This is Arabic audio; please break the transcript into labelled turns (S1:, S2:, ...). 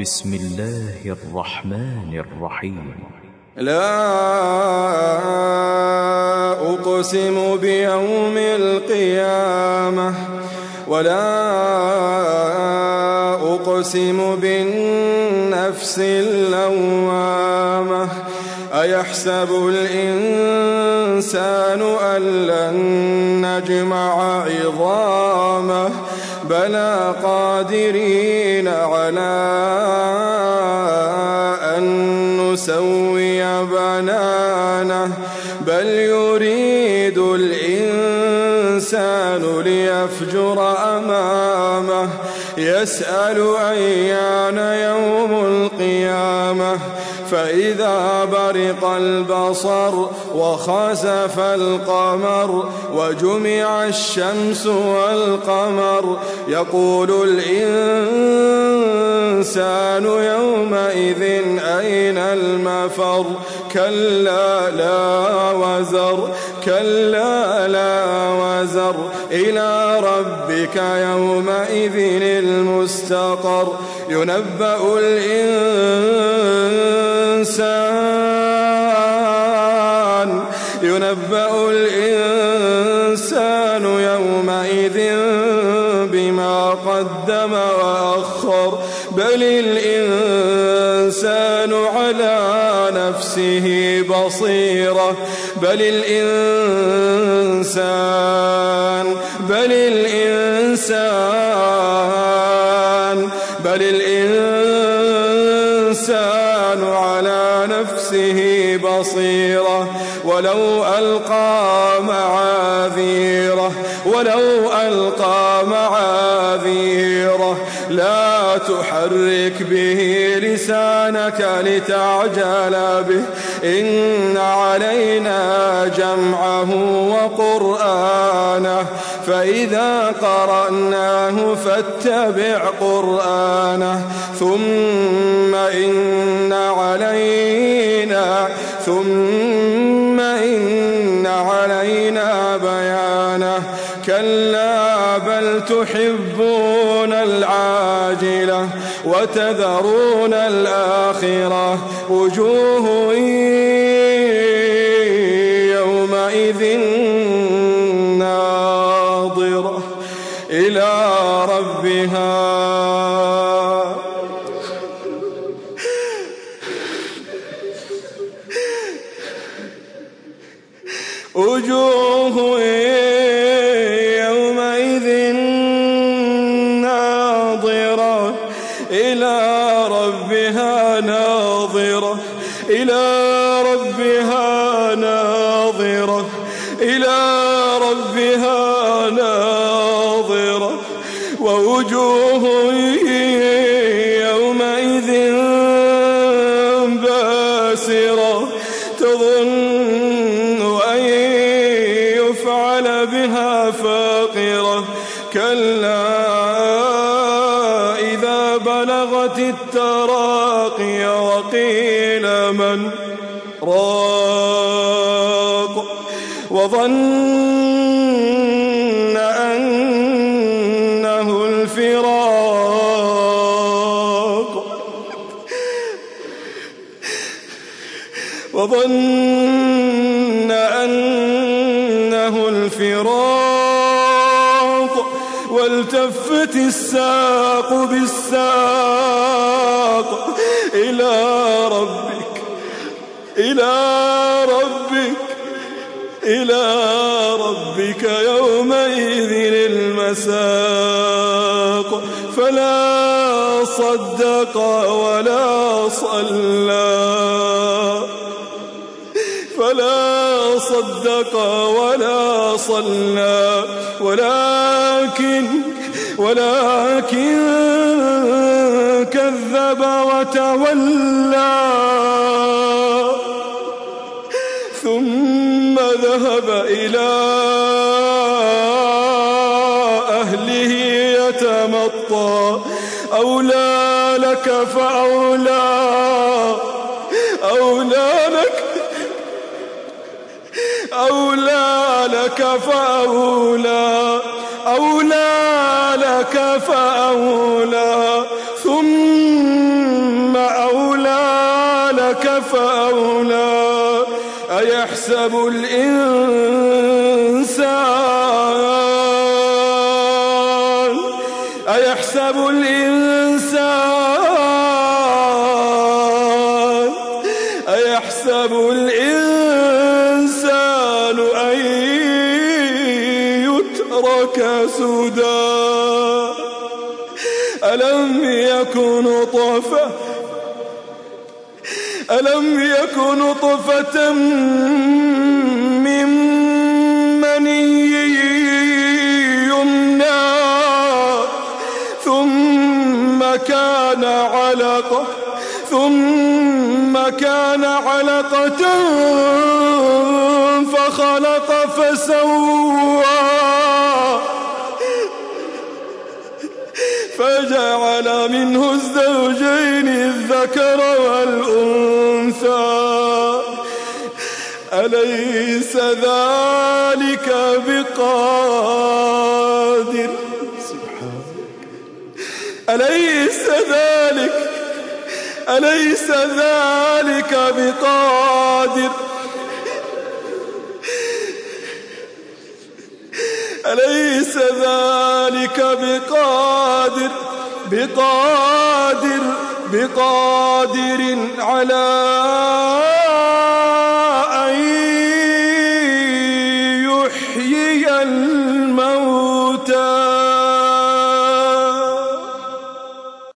S1: بسم الله الرحمن الرحيم.
S2: لا أقسم بيوم القيامة ولا أقسم بالنفس اللوامة. أيحسب الإنسان أن لن نجمع عظامه بلى قادرين على أن نسوي بنانه بل يريد الإنسان ليفجر أمامه يسأل أيان يوم القيامة. فإذا برق البصر وخسف القمر وجمع الشمس والقمر يقول الإنسان يومئذ أين المفر؟ كلا لا وزر كلا لا وزر. إلى ربك يومئذ المستقر. ينبأ الإنسان ينبأ الإنسان يومئذ بما قدم وأخر بل الإنسان على نفسه بصيرة بل الإنسان بل الإنسان بل الإنسان على نفسه بصيرة. ولو ألقى معاذيره ولو ألقى معاذيره. لا تحرك به لسانك لتعجل به. إن علينا جمعه وقرآنه. فإذا قرأناه فاتبع قرآنه. ثم إن علينا ثم إن علينا بيانه. كلا بل تحبون العاجلة وتذرون الآخرة. وجوه وجوه يومئذ ناظرة. إلى ربها ناظرة. إلى ربها ناظرة. إلى ربها ناظرة. ووجوه يفعل بها فاقرة. كلا إذا بلغت التراقي وقيل من راق. وظن أنه الفراق. وظن أنه والتفت الساق بالساق إلى ربك إلى ربك إلى ربك يومئذ المساق. فلا صدق ولا صلى فلا صدق ولا صلى. ولكن ولكن كذب وتولى. ثم ذهب إلى أهله يتمطى. أولى لك فأولى. أولى لك أولى لك فأولى أولى لك فأولى ثم فأولى. أيحسب الإنسان؟ أيحسب الإنسان؟ أيحسب الإنسان؟ سدى. ألم يكن طفة ألم يكن نطفة من مني يمنى ثم كان علقة ثم كان علقة فخلق فسوى. فجعل منه الزوجين الذكر والأنثى. أليس ذلك بقادر؟ أليس ذلك؟ أليس ذلك بقادر؟ أليس ذلك بقادر؟ بقادر بقادر على